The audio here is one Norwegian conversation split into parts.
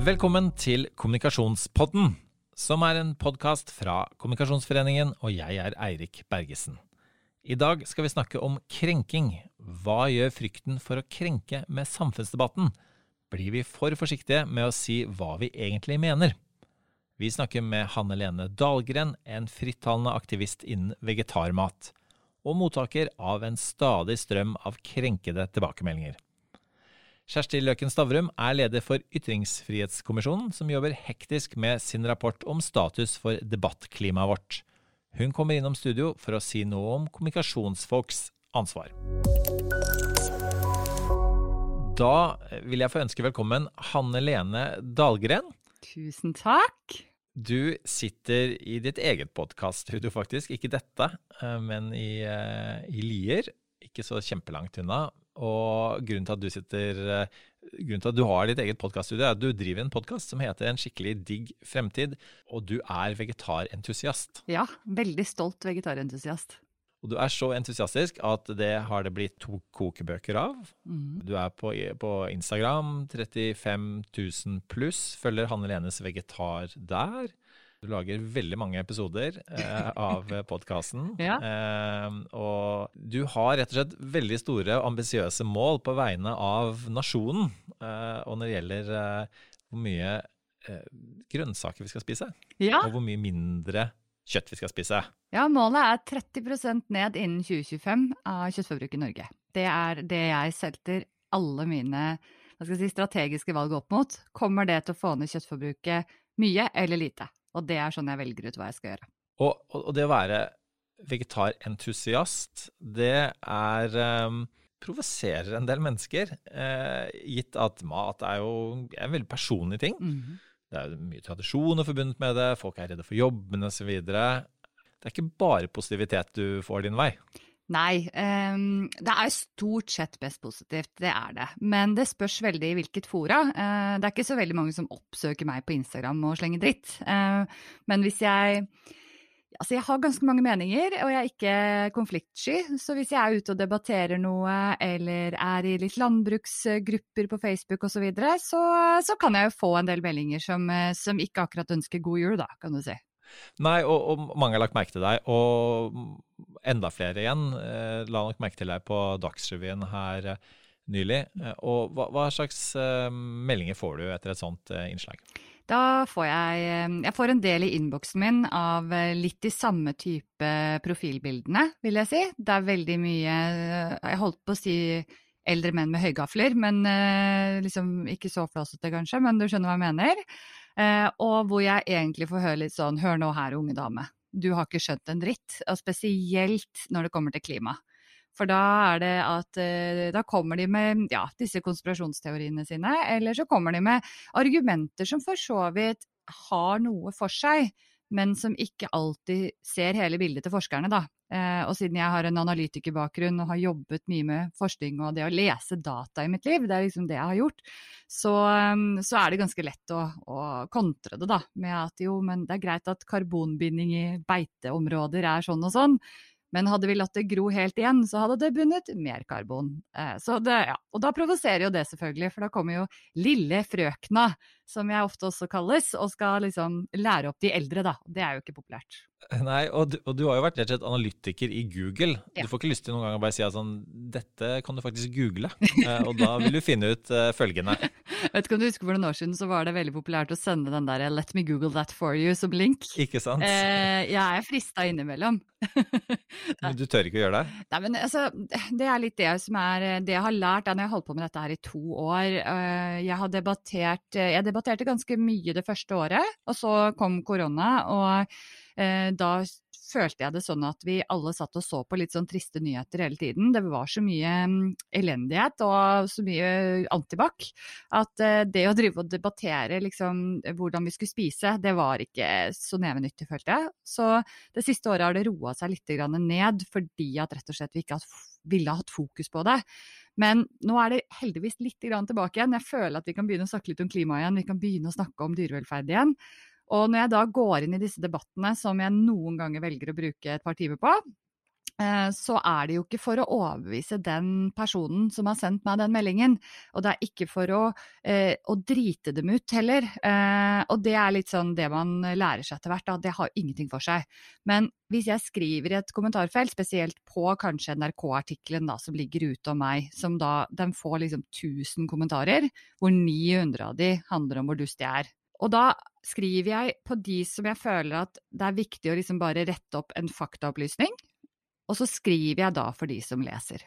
Velkommen til Kommunikasjonspodden, som er en podkast fra Kommunikasjonsforeningen, og jeg er Eirik Bergesen. I dag skal vi snakke om krenking. Hva gjør frykten for å krenke med samfunnsdebatten? Blir vi for forsiktige med å si hva vi egentlig mener? Vi snakker med Hanne Lene Dahlgren, en frittalende aktivist innen vegetarmat, og mottaker av en stadig strøm av krenkede tilbakemeldinger. Kjersti Løken Stavrum er leder for Ytringsfrihetskommisjonen, som jobber hektisk med sin rapport om status for debattklimaet vårt. Hun kommer innom studio for å si noe om kommunikasjonsfolks ansvar. Da vil jeg få ønske velkommen Hanne Lene Dahlgren. Tusen takk. Du sitter i ditt eget podkaststudio, faktisk. Ikke dette, eh, men i, eh, i Lier. Ikke så kjempelangt unna. Og grunnen til at du sitter eh, Grunnen til at du har ditt eget podkaststudio, er at du driver en podkast som heter En skikkelig digg fremtid, og du er vegetarentusiast. Ja, veldig stolt vegetarentusiast. Og du er så entusiastisk at det har det blitt to kokebøker av. Mm. Du er på, på Instagram, 35 000 pluss, følger Hanne Lenes Vegetar der. Du lager veldig mange episoder eh, av podkasten. Ja. Eh, og du har rett og slett veldig store og ambisiøse mål på vegne av nasjonen. Eh, og når det gjelder eh, hvor mye eh, grønnsaker vi skal spise, Ja. og hvor mye mindre kjøtt vi skal spise. ja, målet er 30% ned innen 2025 av kjøttforbruket i Norge. Det er det jeg selter alle mine si, strategiske valg opp mot. Kommer det til å få ned kjøttforbruket mye eller lite? Og det er sånn jeg velger ut hva jeg skal gjøre. Og, og, det å være vegetarentusiast, det er um, provoserer en del mennesker. Eh, gitt at mat er jo er en veldig personlig ting. Mhm. Det er mye tradisjoner forbundet med det, folk er redde for jobben osv. Det er ikke bare positivitet du får din vei. Nei, Um, det er stort sett best positivt, det er det. Men det spørs veldig i hvilket fora. Uh, det er ikke så veldig mange som oppsøker meg på Instagram og slenger dritt. Uh, men hvis jeg Altså, jeg har ganske mange meninger, og jeg er ikke konfliktsky. Så hvis jeg er ute og debatterer noe, eller er i litt landbruksgrupper på Facebook osv., så, så så kan jeg jo få en del meldinger som, eh, som ikke akkurat ønsker god jul, da, kan du si. Nei, og, og mange har lagt merke til deg, og enda flere igjen eh, la nok merke til deg på Dagsrevyen her eh, nylig. Eh, og hva, hva slags eh, meldinger får du etter et sånt eh, innslag? Da får jeg eh, Jeg får en del i innboksen min av litt de samme type profilbildene, vil jeg si. Det er veldig mye Jeg holdt på å si eldre menn med høygafler, men liksom ikke så flåsete kanskje, men du skjønner hva jeg mener. Eh, og hvor jeg egentlig får høre litt sånn Hør nå her, unge dame. Du har ikke skjønt en dritt. Og spesielt når det kommer til klima. For da er det at eh, da kommer de med ja, disse konspirasjonsteoriene sine, eller så kommer de med argumenter som for så vidt har noe for seg, men som ikke alltid ser hele bildet til forskerne, da. Eh, og siden jeg har en analytikerbakgrunn og har jobbet mye med forskning og det å lese data i mitt liv, det er liksom det jeg har gjort, så, um, så er det ganske lett å, å kontre det, da. Med at jo, men det er greit at karbonbinding i beiteområder er sånn og sånn. Men hadde vi latt det gro helt igjen, så hadde det bundet mer karbon. Eh, det, ja. Og da provoserer jo det selvfølgelig, for da kommer jo lille frøkna, som jeg ofte også kalles, og skal liksom lære opp de eldre, da. Det er jo ikke populært. Nei, og du, og du har jo vært rett og slett analytiker i Google. Ja. Du får ikke lyst til noen gang å bare si at sånn Dette kan du faktisk google. Eh, og da vil du finne ut uh, følgende. Vet ikke om du husker For noen år siden så var det veldig populært å sende den der 'let me google that for you' som link. Ikke sant? Eh, jeg er frista innimellom. Men du tør ikke å gjøre det? Nei, men altså, det er litt det som er det jeg har lært da når jeg har holdt på med dette her i to år. Eh, Jeg har debattert Jeg debatterte ganske mye det første året, og så kom korona, og eh, da følte jeg det sånn at vi alle satt og så på litt sånn triste nyheter hele tiden. Det var så mye mm, elendighet og så mye antibac at eh, det å drive og debattere liksom hvordan vi skulle spise, det var ikke så nevenyttig, følte jeg. Så det siste året har det roa seg litt ned, fordi at rett og slett vi ikke har ville hatt fokus på det. Men nå er det heldigvis litt tilbake igjen. Jeg føler at vi kan begynne å snakke litt om klima igjen, vi kan begynne å snakke om dyrevelferd igjen. Og når jeg da går inn i disse debattene, som jeg noen ganger velger å bruke et par timer på, så er det jo ikke for å overbevise den personen som har sendt meg den meldingen. Og det er ikke for å, eh, å drite dem ut heller. Eh, og det er litt sånn det man lærer seg etter hvert, da. Det har ingenting for seg. Men hvis jeg skriver i et kommentarfelt, spesielt på kanskje NRK-artikkelen som ligger ute om meg, som da den får liksom 1000 kommentarer, hvor 900 av de handler om hvor dust jeg er. Og da skriver jeg på de som jeg føler at det er viktig å liksom bare rette opp en faktaopplysning og så skriver jeg da for de som leser.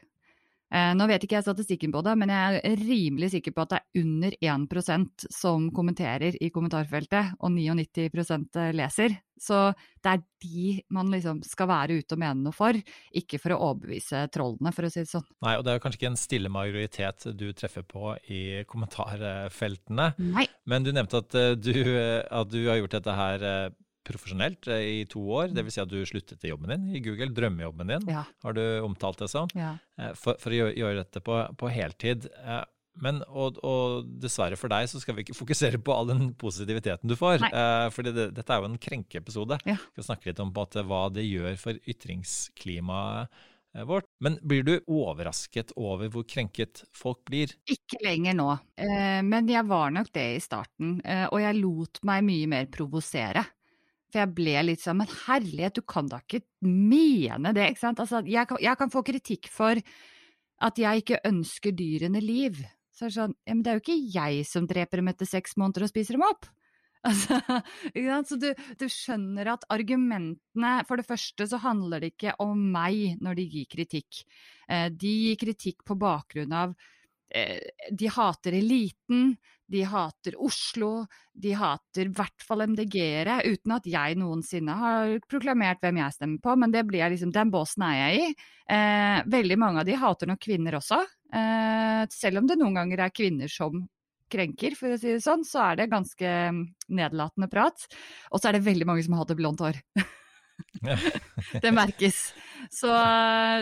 Eh, nå vet ikke jeg statistikken på det, men jeg er rimelig sikker på at det er under 1% som kommenterer i kommentarfeltet, og 99% leser. Så det er de man liksom skal være ute og mene noe for, ikke for å overbevise trollene, for å si det sånn. Nei, og det er kanskje ikke en stille majoritet du treffer på i kommentarfeltene. Nei. Men du nevnte at eh, du, at du har gjort dette her eh, profesjonelt eh, i to år. Mm. Dvs. Si at du sluttet i jobben din i Google, drømmejobben din, ja. har du omtalt det som, ja. Eh, for, for, å gjøre, gjøre dette på, på heltid. Eh, men, og, og, dessverre for deg så skal vi ikke fokusere på all den positiviteten du får. Eh, for det, dette er jo en krenkeepisode. Ja. Vi skal snakke litt om måte, hva det gjør for ytringsklimaet vårt. Men blir du overrasket over hvor krenket folk blir? Ikke lenger nå, eh, men jeg var nok det i starten. Eh, og jeg lot meg mye mer provosere. For jeg ble litt sånn Men herlighet, du kan da ikke mene det, ikke sant? Altså, jeg kan, jeg kan få kritikk for at jeg ikke ønsker dyrene liv. Så er det sånn Ja, men det er jo ikke jeg som dreper dem etter seks måneder og spiser dem opp. Altså, så du, du, skjønner at argumentene For det første så handler det ikke om meg når de gir kritikk. Eh, de gir kritikk på bakgrunn av De hater eliten, de hater Oslo, de hater i hvert fall MDG-ere, uten at jeg noensinne har proklamert hvem jeg stemmer på, men det blir liksom, den båsen er jeg i. Eh, veldig mange av de hater nok kvinner også, eh, selv om det noen ganger er kvinner som krenker, for å si det sånn, så er det ganske nedlatende prat. Og så er det veldig mange som hater blondt hår. det merkes. Så,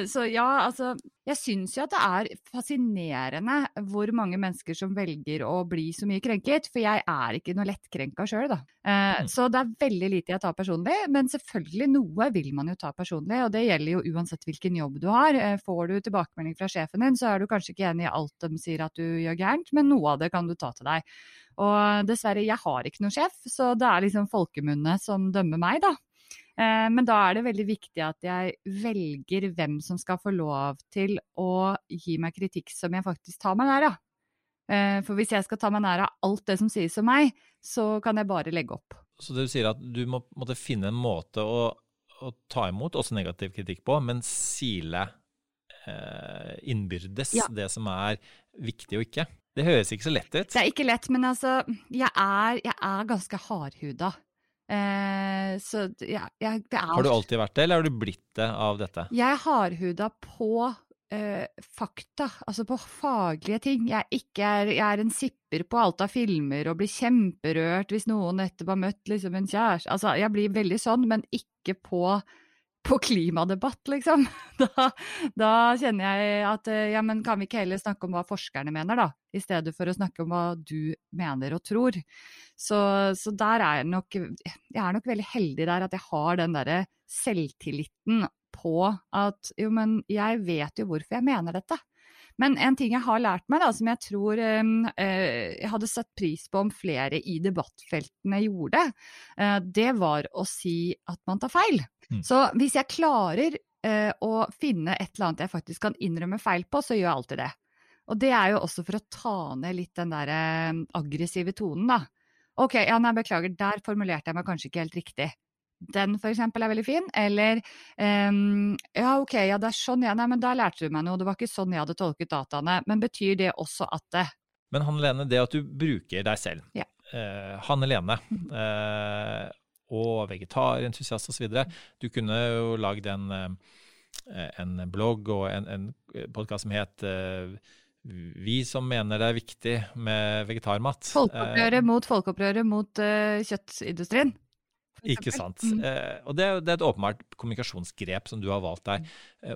så, ja, altså Jeg syns jo at det er fascinerende hvor mange mennesker som velger å bli så mye krenket. For jeg er ikke noe lettkrenka sjøl, da. Eh, mm. Så det er veldig lite jeg tar personlig. Men selvfølgelig, noe vil man jo ta personlig. Og det gjelder jo uansett hvilken jobb du har. Eh, får du tilbakemelding fra sjefen din, så er du kanskje ikke enig i alt de sier at du gjør gærent, men noe av det kan du ta til deg. Og dessverre, jeg har ikke noen sjef, så det er liksom folkemunne som dømmer meg, da. Eh, men da er det veldig viktig at jeg velger hvem som skal få lov til å gi meg kritikk som jeg faktisk tar meg nær av. Eh, for hvis jeg skal ta meg nær av alt det som sies om meg, så kan jeg bare legge opp. Så du sier at du må måtte finne en måte å, å, ta imot også negativ kritikk på, men sile eh, innbyrdes ja. det som er viktig og ikke? Det høres ikke så lett ut. Det er ikke lett, men altså, jeg er, jeg er ganske hardhuda. Eh, så ja, jeg, det er Har du alltid vært det, eller har du blitt det av dette? Jeg er hardhuda på eh, fakta, altså på faglige ting. Jeg, ikke er, jeg er en sipper på alt av filmer og blir kjemperørt hvis noen nettopp har møtt liksom en kjæreste. Altså, jeg blir veldig sånn, men ikke på på klimadebatt, liksom. Da, da, kjenner jeg at ja, men kan vi ikke heller snakke om hva forskerne mener, da? I stedet for å snakke om hva du mener og tror. Så, så der er jeg nok Jeg er nok veldig heldig der at jeg har den derre selvtilliten på at jo, men jeg vet jo hvorfor jeg mener dette. Men en ting jeg har lært meg, da, som jeg tror eh, jeg hadde satt pris på om flere i debattfeltene gjorde, eh, det var å si at man tar feil. Mm. Så hvis jeg klarer eh, å finne et eller annet jeg faktisk kan innrømme feil på, så gjør jeg alltid det. Og det er jo også for å ta ned litt den der aggressive tonen, da. Ok, ja, nei, beklager, der formulerte jeg meg kanskje ikke helt riktig. Den eksempel er veldig fin. Eller um, ja, ok, ja, det er sånn, ja, nei, men da lærte du meg noe, det var ikke sånn jeg hadde tolket dataene. Men betyr det også at det Men Hanne Lene, det at du bruker deg selv, ja. uh, Hanne Lene, uh, og vegetarentusiast osv. Du kunne jo lagd en, eh, en blogg og en, en podkast som het eh, vi som mener det er viktig med vegetarmat. Folkeopprøret mot folkeopprøret mot uh, kjøttindustrien. Ikke sant. Mm. Eh, og det det er, et åpenbart kommunikasjonsgrep som du har valgt der.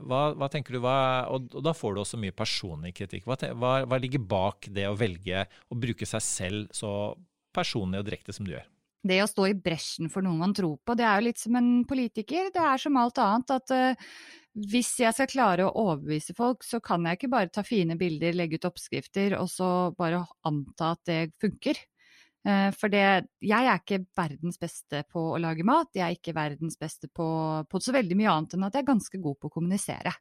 Hva, hva tenker du, hva, og, og, da får du også mye personlig kritikk. Hva, hva ligger bak det å velge å bruke seg selv så personlig og direkte som du gjør? det å stå i bresjen for noe man tror på, det er jo litt som en politiker. Det er som alt annet at uh, hvis jeg skal klare å overbevise folk, så kan jeg ikke bare ta fine bilder, legge ut oppskrifter og så bare anta at det funker. Eh, for det, jeg er ikke verdens beste på å lage mat, jeg er ikke verdens beste på, på så veldig mye annet enn at jeg er ganske god på å kommunisere.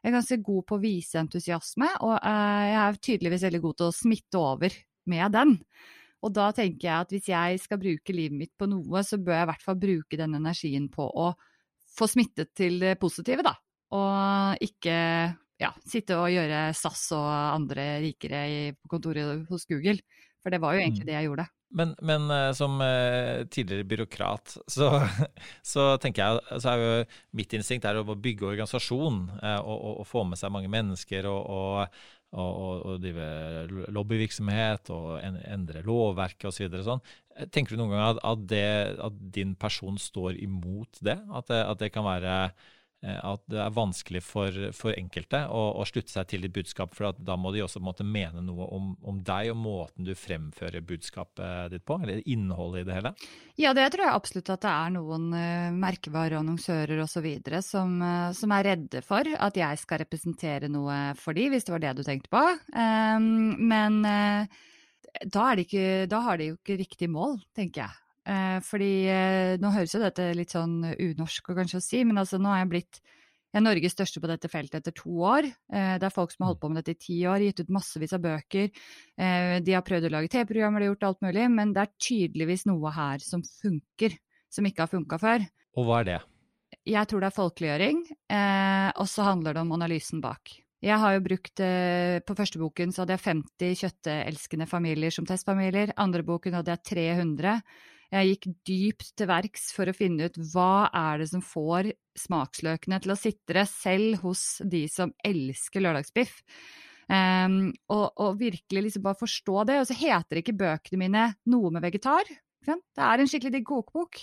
Jeg er ganske god på å vise entusiasme, og eh, jeg er tydeligvis veldig god til å smitte over med den. Og da tenker jeg at hvis jeg skal bruke livet mitt på noe, så bør jeg i hvert fall bruke den energien på å få smittet til det positive, da. Og ikke ja, sitte og gjøre SAS og andre rikere på kontoret hos Google. For det var jo egentlig mm. det jeg gjorde. Men, men uh, som uh, tidligere byråkrat, så, så, tenker jeg så er jo mitt instinkt er å bygge organisasjon uh, og, og, og, få med seg mange mennesker og, og og, drive lobbyvirksomhet og endre lovverket osv. Så sånn. Tenker du noen gang at, at, det, at, din person står imot det? At det, at det kan være Eh, at det er vanskelig for, for enkelte å, å, slutte seg til ditt budskap. For da må de også måte, mene noe om, om, deg og måten du fremfører budskapet ditt på, eller innholdet i det hele. Ja, det tror jeg absolutt at det er noen uh, merkevarer, annonsører osv. Som, uh, som er redde for at jeg skal representere noe for de, hvis det var det du tenkte på. Um, men uh, da, ikke, da har de jo ikke riktig mål, tenker jeg. Eh, fordi eh, nå høres jo dette litt sånn unorsk kanskje å si, men altså nå har jeg blitt jeg er Norges største på dette feltet etter to år. Eh, det er folk som har holdt på med dette i ti år, gitt ut massevis av bøker. De har prøvd å lage TV-programmer, de har gjort alt mulig, men det er tydeligvis noe her som funker, som ikke har funka før. Og hva er det? Jeg tror det er folkeliggjøring, og så handler det om analysen bak. Jeg har jo brukt På første boken så hadde jeg 50 kjøttelskende familier som testfamilier. Andre boken hadde jeg 300. Jeg gikk dypt til verks for å finne ut hva er det som får smaksløkene til å sitre selv hos de som elsker lørdagsbiff. Um, og, og, virkelig liksom bare forstå det. Og så heter ikke bøkene mine noe med vegetar. Det er en skikkelig digg kokebok.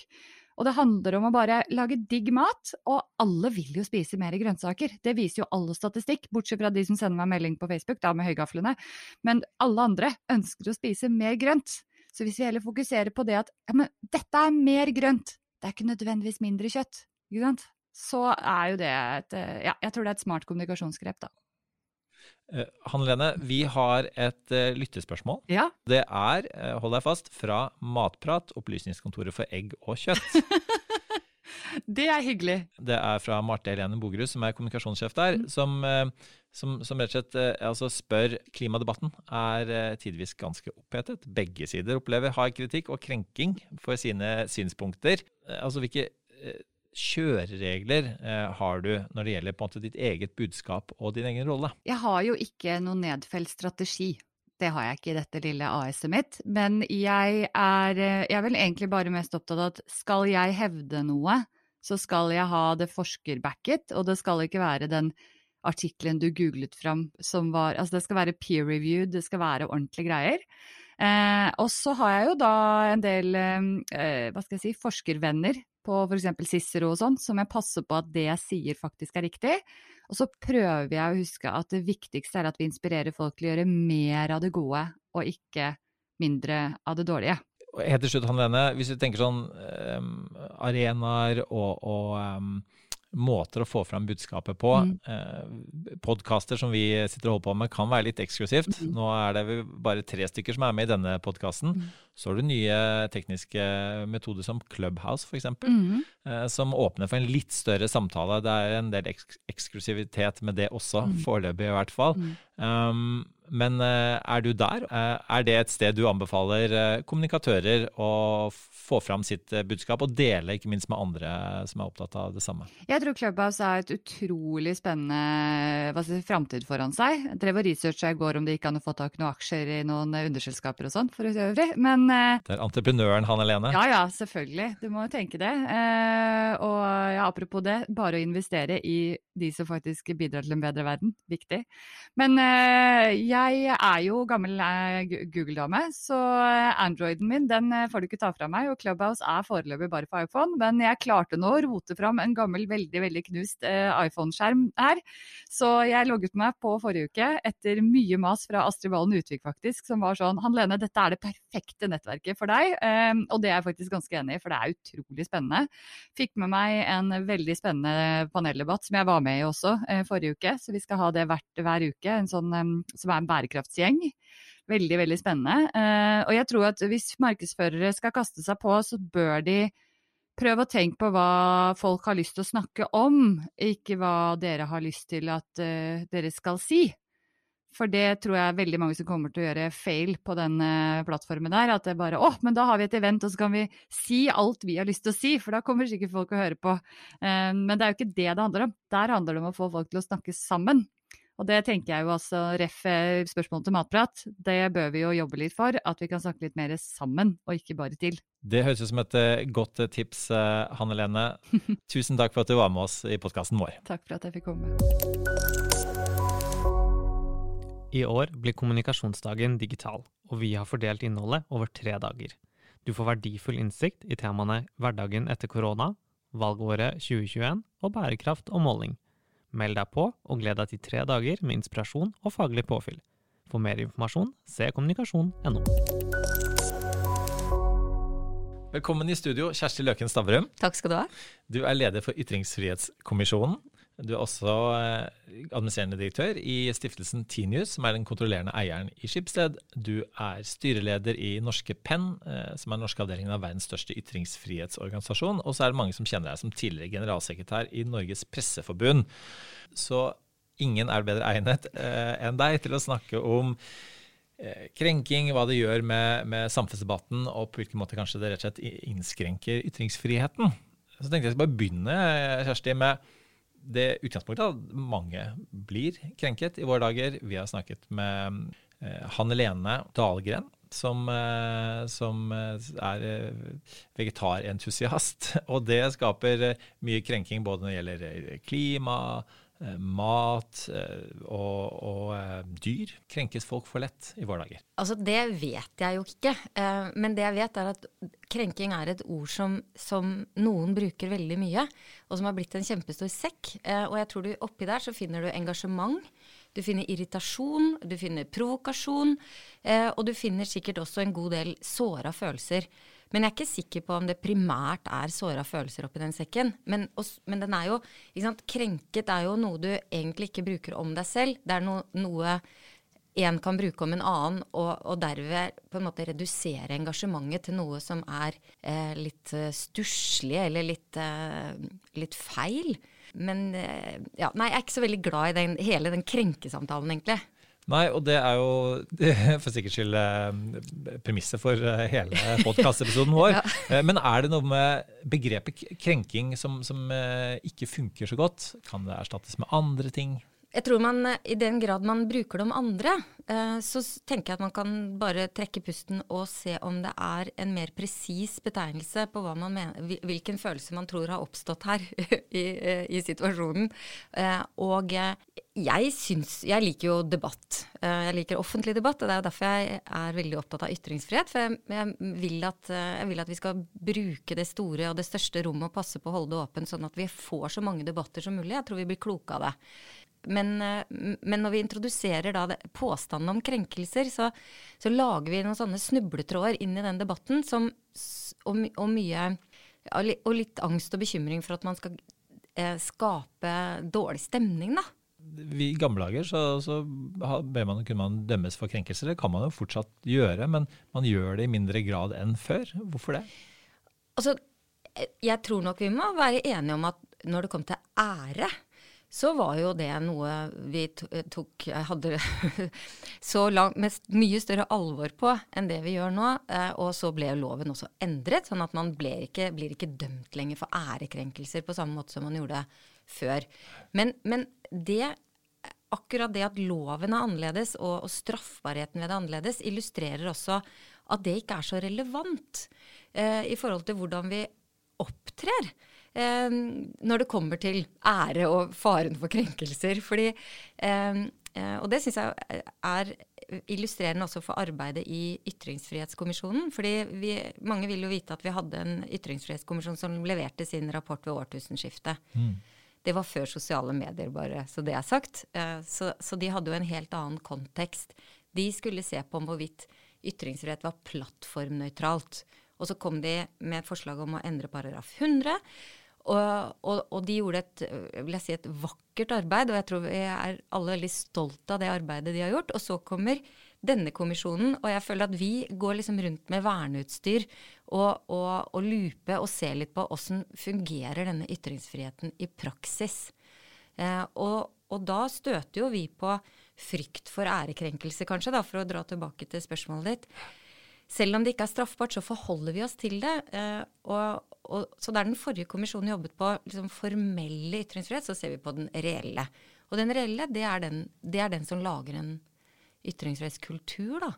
Og det handler om å bare lage digg mat, og alle vil jo spise mer grønnsaker. Det viser jo alle statistikk, bortsett fra de som sender meg melding på Facebook, da med høygaflene. Men alle andre ønsker å spise mer grønt. Så hvis vi heller fokuserer på det at ja, men dette er mer grønt, det er ikke nødvendigvis mindre kjøtt, ikke sant? så er jo det et Ja, jeg tror det er et smart kommunikasjonsgrep, da. Uh, Hanne Lene, vi har et uh, lyttespørsmål. Ja. Det er, uh, hold deg fast, fra Matprat, opplysningskontoret for egg og kjøtt. det er hyggelig. Det er fra Marte Helene Bogerud, som er kommunikasjonssjef der, mm. som som, som, rett og slett eh, altså spør klimadebatten er eh, tidvis ganske opphetet. Begge sider opplever hard kritikk og krenking for sine synspunkter. Eh, altså hvilke kjøreregler har du når det gjelder på en måte ditt eget budskap og din egen rolle? Jeg har jo ikke noen nedfelt strategi. Det har jeg ikke i dette lille AS-et mitt. Men jeg er, jeg er vel egentlig bare mest opptatt av at skal jeg hevde noe, så skal jeg ha det forskerbacket, og det skal ikke være den artikkelen du googlet fram som var Altså det skal være peer reviewed, det skal være ordentlige greier. Eh, og så har jeg jo da en del eh, hva skal jeg si, forskervenner på f.eks. Cicero og sånn, som jeg passer på at det jeg sier faktisk er riktig. Og så prøver jeg å huske at det viktigste er at vi inspirerer folk til å gjøre mer av det gode, og ikke mindre av det dårlige. Helt til slutt, Hanne Lene, hvis du tenker sånn um, arenaer og, og um måter å få fram budskapet på. Mm. Eh, Podkaster som vi sitter og holder på med, kan være litt eksklusivt. Mm. Nå er det bare tre stykker som er med i denne podkasten. Mm. Så har du nye tekniske metoder som Clubhouse, f.eks., mm. eh, som åpner for en litt større samtale. Det er en del eks eksklusivitet med det også, mm. foreløpig i hvert fall. Um, men eh, er du der? Eh, er det et sted du anbefaler eh, kommunikatører å få fram sitt budskap, og dele ikke minst med andre som er opptatt av det samme? Jeg tror Clubhouse er et utrolig spennende si, framtid foran seg. Jeg drev og researcha i går om det gikk an å få tak i noen aksjer i noen underselskaper og sånn, for øvrig. Men Det er entreprenøren Hanne Lene? Ja ja, selvfølgelig. Du må jo tenke det. Og ja, apropos det, bare å investere i de som faktisk bidrar til en bedre verden. Viktig. Men jeg jeg er jo gammel eh, Google-dame, så Androiden min den eh, får du ikke ta fra meg. Og Clubhouse er foreløpig bare for iPhone, men jeg klarte nå å rote fram en gammel, veldig veldig knust eh, iPhone-skjerm her. Så jeg logget meg på forrige uke etter mye mas fra Astrid Valen Utvik, faktisk, som var sånn Han Lene, dette er det perfekte nettverket for deg. Eh, og det er jeg faktisk ganske enig i, for det er utrolig spennende. Fikk med meg en veldig spennende paneldebatt som jeg var med i også eh, forrige uke, så vi skal ha det hvert, hver uke. En sånn som er en bærekraftsgjeng. Veldig, veldig spennende. Eh, og jeg tror at hvis markedsførere skal kaste seg på, så bør de prøve å tenke på hva folk har lyst til å snakke om, ikke hva dere har lyst til at uh, dere skal si. For det tror jeg er veldig mange som kommer til å gjøre feil på den uh, plattformen der. At det bare å, men da har vi et event, og så kan vi si alt vi har lyst til å si. For da kommer sikkert folk å høre på. Men det er jo ikke det det handler om. Der handler det om å få folk til å snakke sammen. Og det tenker jeg jo altså, ref eh, spørsmålet til matprat, det bør vi jo jobbe litt for. At vi kan snakke litt mer sammen, og ikke bare til. Det høres ut som et uh, godt uh, tips, Hanne Lene. Tusen takk for at du var med oss i podkasten vår. Takk for at jeg fikk komme. I år blir kommunikasjonsdagen digital, og vi har fordelt innholdet over tre dager. Du får verdifull innsikt i temaene hverdagen etter korona, valgåret 2021 og bærekraft og måling. Meld deg på, og gled deg til tre dager med inspirasjon og faglig påfyll. For mer informasjon, se kommunikasjon.no. Velkommen i studio, Kjersti Løken Stavrum. Takk skal du ha. Du er leder for Ytringsfrihetskommisjonen. Du er også eh, administrerende direktør i stiftelsen Tinius, som er den kontrollerende eieren i Skipsted. Du er styreleder i Norske Penn, eh, som er den norske avdelingen av verdens største ytringsfrihetsorganisasjon. Og så er det mange som kjenner deg som tidligere generalsekretær i Norges Presseforbund. Så ingen er bedre egnet eh, enn deg til å snakke om krenking, hva det gjør med, med, samfunnsdebatten, og på hvilken måte kanskje det rett og slett innskrenker ytringsfriheten. Så tenkte jeg skal bare begynne Kjersti, med det utgangspunktet at mange blir krenket i våre dager. Vi har snakket med eh, Hanne Lene Dahlgren, som, eh, som eh, er vegetarentusiast. Og det skaper mye krenking både når det gjelder klima, mat eh, og, og, eh, dyr krenkes folk for lett i våre dager? Altså, det vet jeg jo ikke. Men det jeg vet, er at krenking er et ord som, som noen bruker veldig mye, og som har blitt en kjempestor sekk. Og jeg tror du oppi der så finner du engasjement. Du finner irritasjon, du finner provokasjon, og du finner sikkert også en god del såra følelser. Men jeg er ikke sikker på om det primært er såra følelser oppi den sekken. Men, men, den er jo Krenket er jo noe du egentlig ikke bruker om deg selv. Det er no, noe en kan bruke om en annen, og, og, derved på en måte redusere engasjementet til noe som er eh, litt uh, stusslig eller litt, eh, litt feil. Men eh, ja, nei, jeg er ikke så veldig glad i den, hele den krenkesamtalen, egentlig. Nei, og det er jo for sikkerhets skyld eh, premisset for eh, hele podkastepisoden vår. ja. Eh, men er det noe med begrepet krenking som, som, ikke funker så godt? Kan det erstattes med andre ting? Jeg tror man, I den grad man bruker det om andre, så tenker jeg at man kan bare trekke pusten og se om det er en mer presis betegnelse på mener, hvilken følelse man tror har oppstått her i, i situasjonen. Og jeg syns Jeg liker jo debatt. Eh, jeg liker offentlig debatt, og det er derfor jeg er veldig opptatt av ytringsfrihet. For jeg, jeg, vil at, eh, jeg, vil at, vi skal bruke det store og det største rommet og passe på å holde det åpent, sånn at vi får så mange debatter som mulig. Jeg tror vi blir kloke av det. Men, eh, men når vi introduserer da påstanden om krenkelser, så, så, lager vi noen sånne snubletråder inn i den debatten som, og, og mye og litt angst og bekymring for at man skal eh, skape dårlig stemning, da i gamle dager så, så man, kunne man dømmes for krenkelser. Det kan man jo fortsatt gjøre, men man gjør det i mindre grad enn før. Hvorfor det? Altså, jeg tror nok vi må være enige om at når det kom til ære, så var jo det noe vi tok hadde så langt, med mye større alvor på enn det vi gjør nå. Eh, og så ble loven også endret, sånn at man ikke, blir ikke dømt lenger for ærekrenkelser på samme måte som man gjorde før. Men, men det akkurat det at loven er annerledes, og, og, straffbarheten ved det annerledes, illustrerer også at det ikke er så relevant eh, i forhold til hvordan vi opptrer eh, når det kommer til ære og faren for krenkelser. Fordi eh, og det syns jeg er illustrerende også for arbeidet i Ytringsfrihetskommisjonen. fordi vi, mange vil jo vite at vi hadde en ytringsfrihetskommisjon som leverte sin rapport ved årtusenskiftet. Mm. Det var før sosiale medier, bare så det er sagt. Eh, så, så, de hadde jo en helt annen kontekst. De skulle se på om hvorvidt ytringsfrihet var plattformnøytralt. Og så kom de med forslag om å endre paragraf 100. Og, og, og, de gjorde et, vil jeg si, et vakkert arbeid, og jeg tror vi er alle veldig stolte av det arbeidet de har gjort. Og så kommer denne kommisjonen, og jeg føler at vi går liksom rundt med verneutstyr og, og, og lupe og ser litt på åssen fungerer denne ytringsfriheten i praksis. Eh, og, og, da støter jo vi på frykt for ærekrenkelse, kanskje, da, for å dra tilbake til spørsmålet ditt. Selv om det ikke er straffbart, så forholder vi oss til det. Eh, og, og, så der den forrige kommisjonen jobbet på liksom, formelle ytringsfrihet, så ser vi på den reelle. Og den reelle, det er den, det er den som lager en ytringsfrihetskultur, da.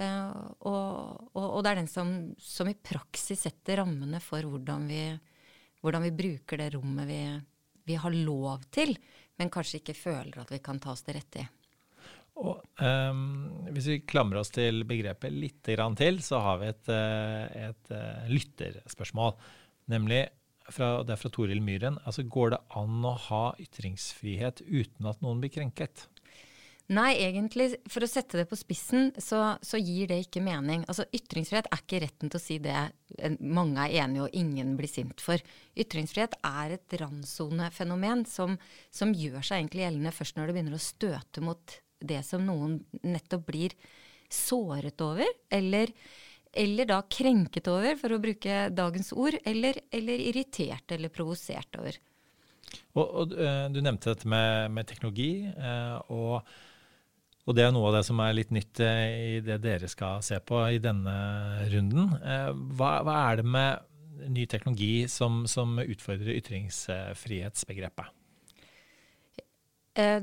Uh, og, og, og, det er den som, som, i praksis setter rammene for hvordan vi, hvordan vi bruker det rommet vi, vi, har lov til, men kanskje ikke føler at vi kan ta oss til rette i. Og, um, hvis vi klamrer oss til begrepet litt til, så har vi et, eh, et, et lytterspørsmål. Nemlig fra, det er fra Toril Myhren. Altså, går det an å ha ytringsfrihet uten at noen blir krenket? Nei, egentlig, for å sette det på spissen, så, så, gir det ikke mening. Altså, Ytringsfrihet er ikke retten til å si det mange er enige og ingen blir sint for. Ytringsfrihet er et randsonefenomen som, som gjør seg egentlig gjeldende først når det begynner å støte mot det som noen nettopp blir såret over, eller eller da krenket over, for å bruke dagens ord, eller, eller irritert eller provosert over. Og, og, eh, Du nevnte dette med, med teknologi, eh, og, og, det er noe av det som er litt nytt eh, i det dere skal se på i denne runden. Hva, hva er det med ny teknologi som, som utfordrer ytringsfrihetsbegrepet? Eh,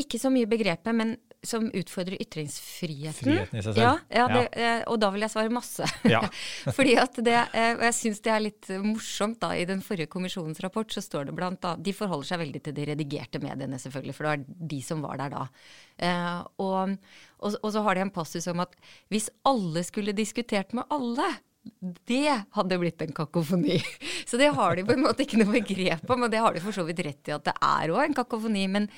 ikke så mye begrepet, men som utfordrer ytringsfriheten. Friheten i seg selv. Ja, ja, det, ja. Eh, og da vil jeg svare masse. Ja. Fordi at det, eh, Og jeg syns det er litt morsomt, da. I den forrige kommisjonens rapport så står det blant annet De forholder seg veldig til de redigerte mediene, selvfølgelig, for det var de som var der da. Eh, og, og, og så har de en passus om at hvis alle skulle diskutert med alle, det hadde blitt en kakofoni. Så det har de på en måte ikke noe begrep om, og det har de for så vidt rett i at det er òg en kakofoni. Men,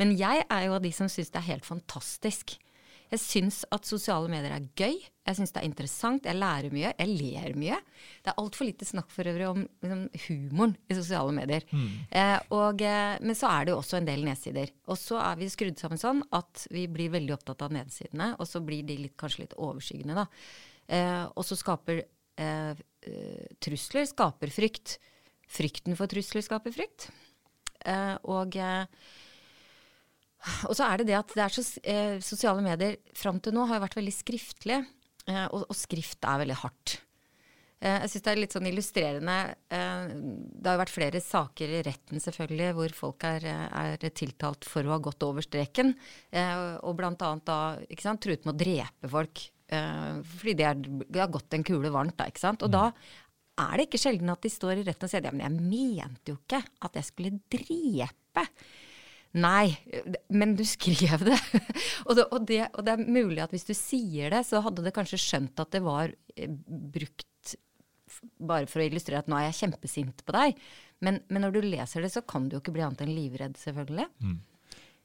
men, jeg er jo av de som syns det er helt fantastisk. Jeg syns at sosiale medier er gøy. Jeg syns det er interessant. Jeg lærer mye. Jeg ler mye. Det er altfor lite snakk for øvrig om liksom, humoren i sosiale medier. Mm. Eh, og, eh, men så er det jo også en del nedsider. Og så er vi skrudd sammen sånn at vi blir veldig opptatt av nedsidene, og så blir de litt, kanskje litt overskyggende, da. Eh, og så skaper eh, eh, trusler skaper frykt. Frykten for trusler skaper frykt. Eh, og og så er det det at det så, eh, sosiale medier fram til nå har jo vært veldig skriftlige. Eh, og, og, skrift er veldig hardt. Eh, jeg syns det er litt sånn illustrerende. Eh, det har jo vært flere saker i retten selvfølgelig hvor folk er, er tiltalt for å ha gått over streken. og blant annet da ikke sant, truet med å drepe folk. fordi det, har gått en kule varmt, da. ikke sant. Og mm. da er det ikke sjelden at de står i retten og sier ja, men jeg mente jo ikke at jeg skulle drepe. Nei, men du skrev det. og, det, og, det. og, det, er mulig at hvis du sier det, så hadde det kanskje skjønt at det var eh, brukt bare for å illustrere at nå er jeg kjempesint på deg. Men, men når du leser det, så kan du jo ikke bli annet enn livredd, selvfølgelig. Mm.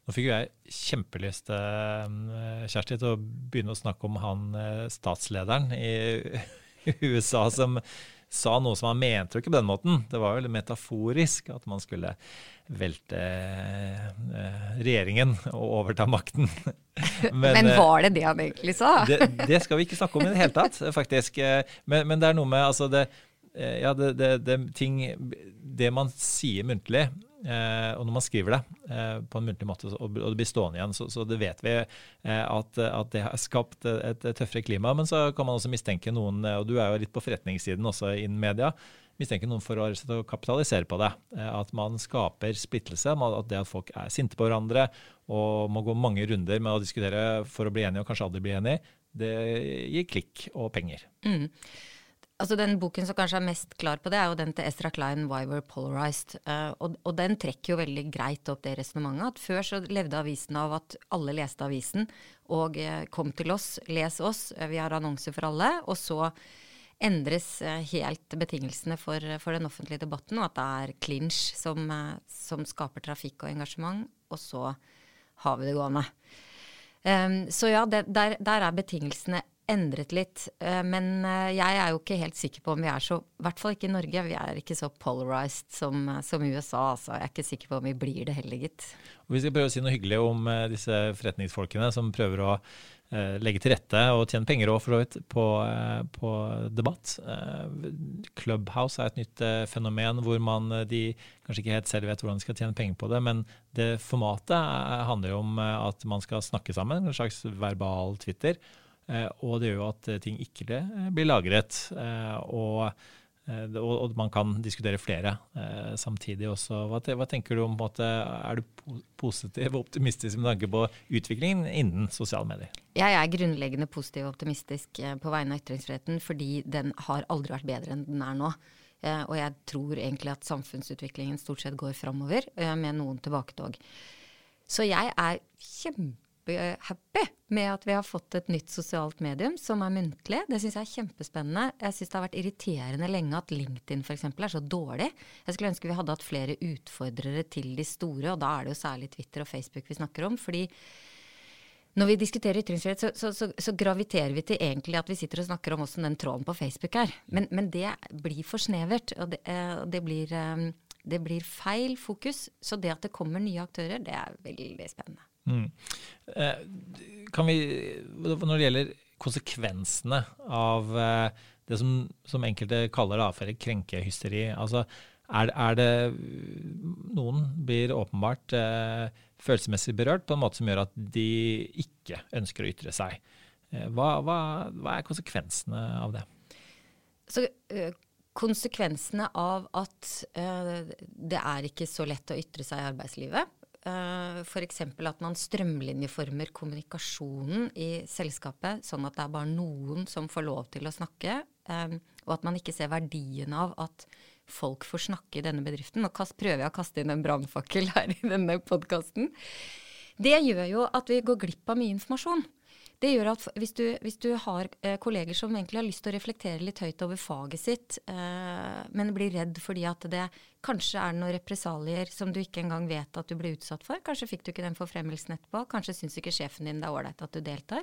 Nå fikk jo jeg kjempelyst, eh, Kjersti, til å begynne å snakke om han eh, statslederen i USA som sa noe som han mente jo ikke på den måten. Det var jo metaforisk at man skulle velte eh, regjeringen og overta makten. men, men, var det det han egentlig sa? det, det, skal vi ikke snakke om i det hele tatt, faktisk. Men, men det er noe med altså det, ja, det, det, det, ting, det man sier muntlig, Eh, og når man skriver det eh, på en muntlig måte, og, det blir stående igjen, så, så det vet vi eh, at, at, det har skapt et, tøffere klima. Men så kan man også mistenke noen, og du er jo litt på forretningssiden også innen media, mistenke noen for å kapitalisere på det. At man skaper splittelse. At det at folk er sinte på hverandre og må gå mange runder med å diskutere for å bli enige og kanskje aldri bli enige, det gir klikk og penger. Mm. Altså Den boken som kanskje er mest klar på det, er jo den til Ezra Klein, 'Why We're Polarized'. Uh, og, og, den trekker jo veldig greit opp det resonnementet. At før så levde avisen av at alle leste avisen og uh, kom til oss, les oss, uh, vi har annonser for alle. Og så endres helt betingelsene for, for, den offentlige debatten, og at det er clinch som, som skaper trafikk og engasjement. Og så har vi det gående. Um, så ja, det, der, der er betingelsene endret litt. Eh, men eh, jeg er jo ikke helt sikker på om vi er så I hvert fall ikke i Norge. Vi er ikke så polarized som, eh, som USA. Altså. Jeg er ikke sikker på om vi blir det heller, gitt. Vi skal prøve å si noe hyggelig om disse forretningsfolkene som prøver å legge til rette og tjene penger òg, for så vidt, på, på, debatt. Clubhouse er et nytt fenomen hvor man de kanskje ikke helt selv vet hvordan de skal tjene penger på det, men det formatet handler jo om at man skal snakke sammen, en slags verbal Twitter. Eh, og det gjør jo at eh, ting ikke eh, blir lagret. Og, og man kan diskutere flere samtidig også. Hva tenker du om at Er du positiv og optimistisk med tanke på utviklingen innen sosiale medier? Jeg er grunnleggende positiv og optimistisk på vegne av ytringsfriheten, fordi den har aldri vært bedre enn den er nå. Og jeg tror egentlig at samfunnsutviklingen stort sett går framover, med noen tilbaketog. Så jeg er kjempe kjempehappy med at vi har fått et nytt sosialt medium som er muntlig. Det syns jeg er kjempespennende. Jeg syns det har vært irriterende lenge at LinkedIn f.eks. er så dårlig. Jeg skulle ønske vi hadde hatt flere utfordrere til de store, og da er det jo særlig Twitter og Facebook vi snakker om. fordi når vi diskuterer ytringsfrihet, så, så, så, så, graviterer vi til egentlig at vi sitter og snakker om åssen den tråden på Facebook er. Men, men, det blir for snevert, og det, eh, det, blir, eh, det blir feil fokus. Så det at det kommer nye aktører, det er veldig spennende. Mm. Eh, vi, når det gjelder konsekvensene av eh, det som, som enkelte kaller da, for krenkehysteri altså er, er, det Noen blir åpenbart eh, følelsesmessig berørt på en måte som gjør at de ikke ønsker å ytre seg. Eh, hva, hva, hva, er konsekvensene av det? Så, øh, konsekvensene av at øh, det er ikke så lett å ytre seg i arbeidslivet, uh, eh, f.eks. at man strømlinjeformer kommunikasjonen i selskapet, sånn at det er bare noen som får lov til å snakke, um, og at man ikke ser verdien av at folk får snakke i denne bedriften. Nå prøver jeg å kaste inn en brannfakkel her i denne podkasten. Det gjør jo at vi går glipp av mye informasjon. Det gjør at hvis du, hvis du har eh, kolleger som egentlig har lyst til å reflektere litt høyt over faget sitt, eh, men blir redd fordi at det kanskje er noen represalier som du ikke engang vet at du blir utsatt for, kanskje fikk du ikke den forfremmelsen etterpå, kanskje syns ikke sjefen din det er ålreit at du deltar,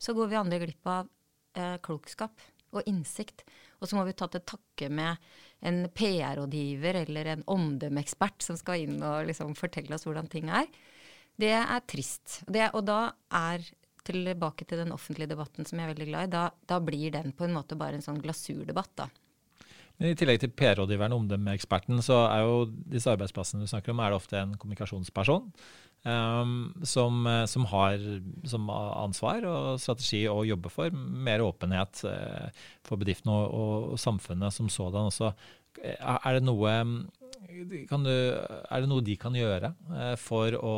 så går vi andre glipp av eh, klokskap og innsikt. Og så må vi ta til takke med en PR-rådgiver eller en omdømmeekspert som skal inn og liksom fortelle oss hvordan ting er. Det er trist. Det, og da er tilbake til den offentlige debatten som jeg er veldig glad i, da, da blir den på en måte bare en sånn glasurdebatt, da. Men I tillegg til PR-rådgiveren og omdømmeeksperten, så er jo disse arbeidsplassene du snakker om, er det ofte en kommunikasjonsperson um, som, som, har som ansvar og strategi å jobbe for mer åpenhet uh, for bedriftene og, og, og, samfunnet som sådan også. Er det noe, du, er det noe de kan gjøre uh, for å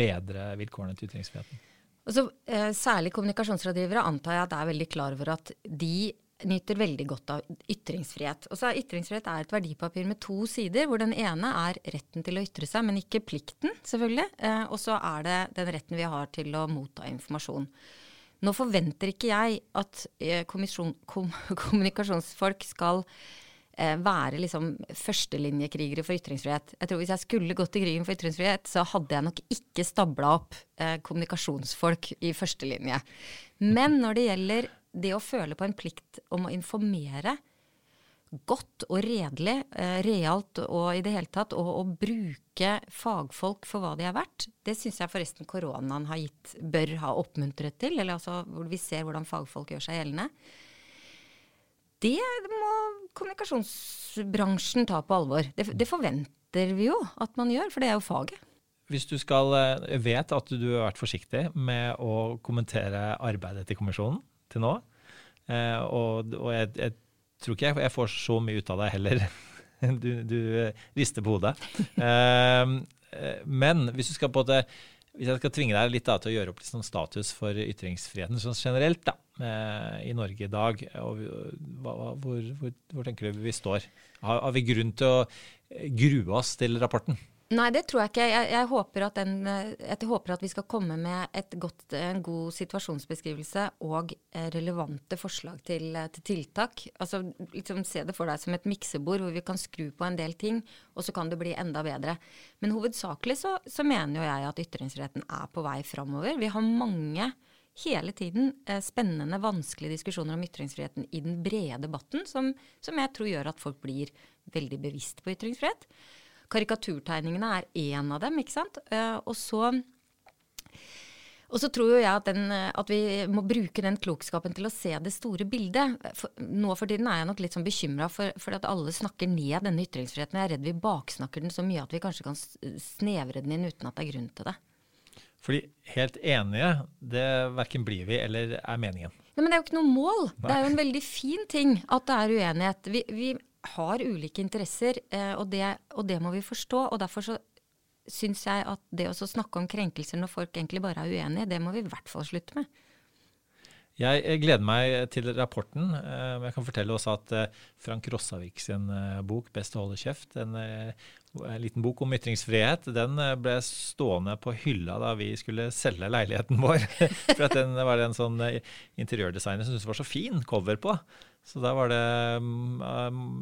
bedre vilkårene til ytringsfriheten? Og så eh, Særlig kommunikasjonsrådgivere antar jeg at er veldig klar over at de nyter veldig godt av ytringsfrihet. Og så er Ytringsfrihet er et verdipapir med to sider, hvor den ene er retten til å ytre seg, men ikke plikten, selvfølgelig. Eh, og så er det den retten vi har til å motta informasjon. Nå forventer ikke jeg at eh, kom, kommunikasjonsfolk skal være liksom førstelinjekrigere for ytringsfrihet. Jeg tror Hvis jeg skulle gått i krigen for ytringsfrihet, så hadde jeg nok ikke stabla opp eh, kommunikasjonsfolk i førstelinje. Men når det gjelder det å føle på en plikt om å informere godt og redelig, eh, realt og i det hele tatt, og å bruke fagfolk for hva de er verdt, det syns jeg forresten koronaen har gitt, bør ha oppmuntret til. Eller altså vi ser hvordan fagfolk gjør seg gjeldende. Det må kommunikasjonsbransjen ta på alvor. Det, det, forventer vi jo at man gjør, for det er jo faget. Hvis du skal, Jeg vet at du har vært forsiktig med å kommentere arbeidet til kommisjonen til nå, eh, og, og jeg, jeg, tror ikke jeg, får så mye ut av deg heller. Du, du rister på hodet. Eh, men hvis du skal på det hvis jeg skal tvinge deg litt da, til å gjøre opp liksom status for ytringsfriheten sånn generelt, da, eh, i Norge i dag? Og hvor, hvor, hvor, tenker du vi står? Har, har vi grunn til å grue oss til rapporten? Nei, det tror jeg ikke. Jeg, jeg, håper, at den, jeg håper at vi skal komme med godt, en god situasjonsbeskrivelse og eh, relevante forslag til, til tiltak. Altså, liksom, Se det for deg som et miksebord hvor vi kan skru på en del ting, og så kan det bli enda bedre. Men hovedsakelig så, så mener jo jeg at ytringsretten er på vei framover. Vi har mange hele tiden eh, spennende, vanskelige diskusjoner om ytringsfriheten i den brede debatten, som, som jeg tror gjør at folk blir veldig bevisst på ytringsfrihet. Karikaturtegningene er én av dem, ikke sant. Eh, og så og så tror jeg at, den, at, vi må bruke den klokskapen til å se det store bildet. For, nå for tiden er jeg nok litt sånn bekymra for, for, at alle snakker ned denne ytringsfriheten. Jeg er redd vi baksnakker den så mye at vi kanskje kan snevre den inn uten at det er grunn til det. Fordi helt enige, det verken blir vi eller er meningen. Nei, men det er jo ikke noe mål. Nei. Det er jo en veldig fin ting at det er uenighet. Vi, vi har ulike interesser, eh, og det, og det, må vi forstå. og Derfor så syns jeg at det å snakke om krenkelser når folk egentlig bare er uenige, det må vi i hvert fall slutte med. Jeg gleder meg til rapporten. Eh, jeg kan fortelle også at eh, Frank Rossavik sin bok 'Best å holde kjeft', en, liten bok om ytringsfrihet, den ble stående på hylla da vi skulle selge leiligheten vår. For at den var det en sånn interiørdesigner som syntes var så fin cover på. Så da var det um,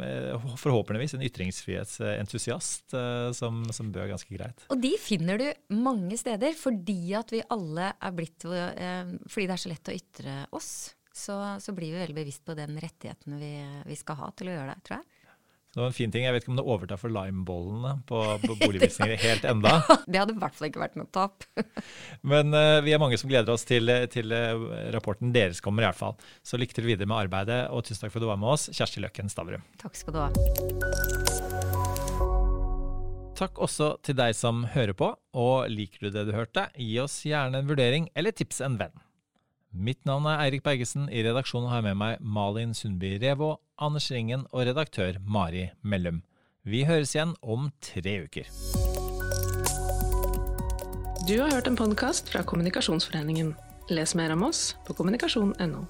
forhåpentligvis en ytringsfrihetsentusiast som, som bød ganske greit. Og de finner du mange steder fordi at vi alle er blitt Fordi det er så lett å ytre oss, så, så blir vi veldig bevisst på den rettigheten vi, vi skal ha til å gjøre det, tror jeg. Det var en fin ting. Jeg vet ikke om det overtar for limebollene på, på boligvisninger helt enda. det hadde i hvert fall ikke vært noe tap. Men uh, vi er mange som gleder oss til, til uh, rapporten deres kommer, i hvert fall. Så lykke til videre med arbeidet, og tusen takk for at du var med oss, Kjersti Løkken Stavrum. Takk skal du ha. Takk også til deg som hører på, og liker du det du hørte, gi oss gjerne en vurdering eller tips en venn. Mitt navn er Eirik Bergesen. I redaksjonen har jeg med meg Malin Sundby Revå, Anders Ringen og redaktør Mari Mellum. Vi høres igjen om tre uker. Du har hørt en podkast fra Kommunikasjonsforeningen. Les mer om oss på kommunikasjon.no.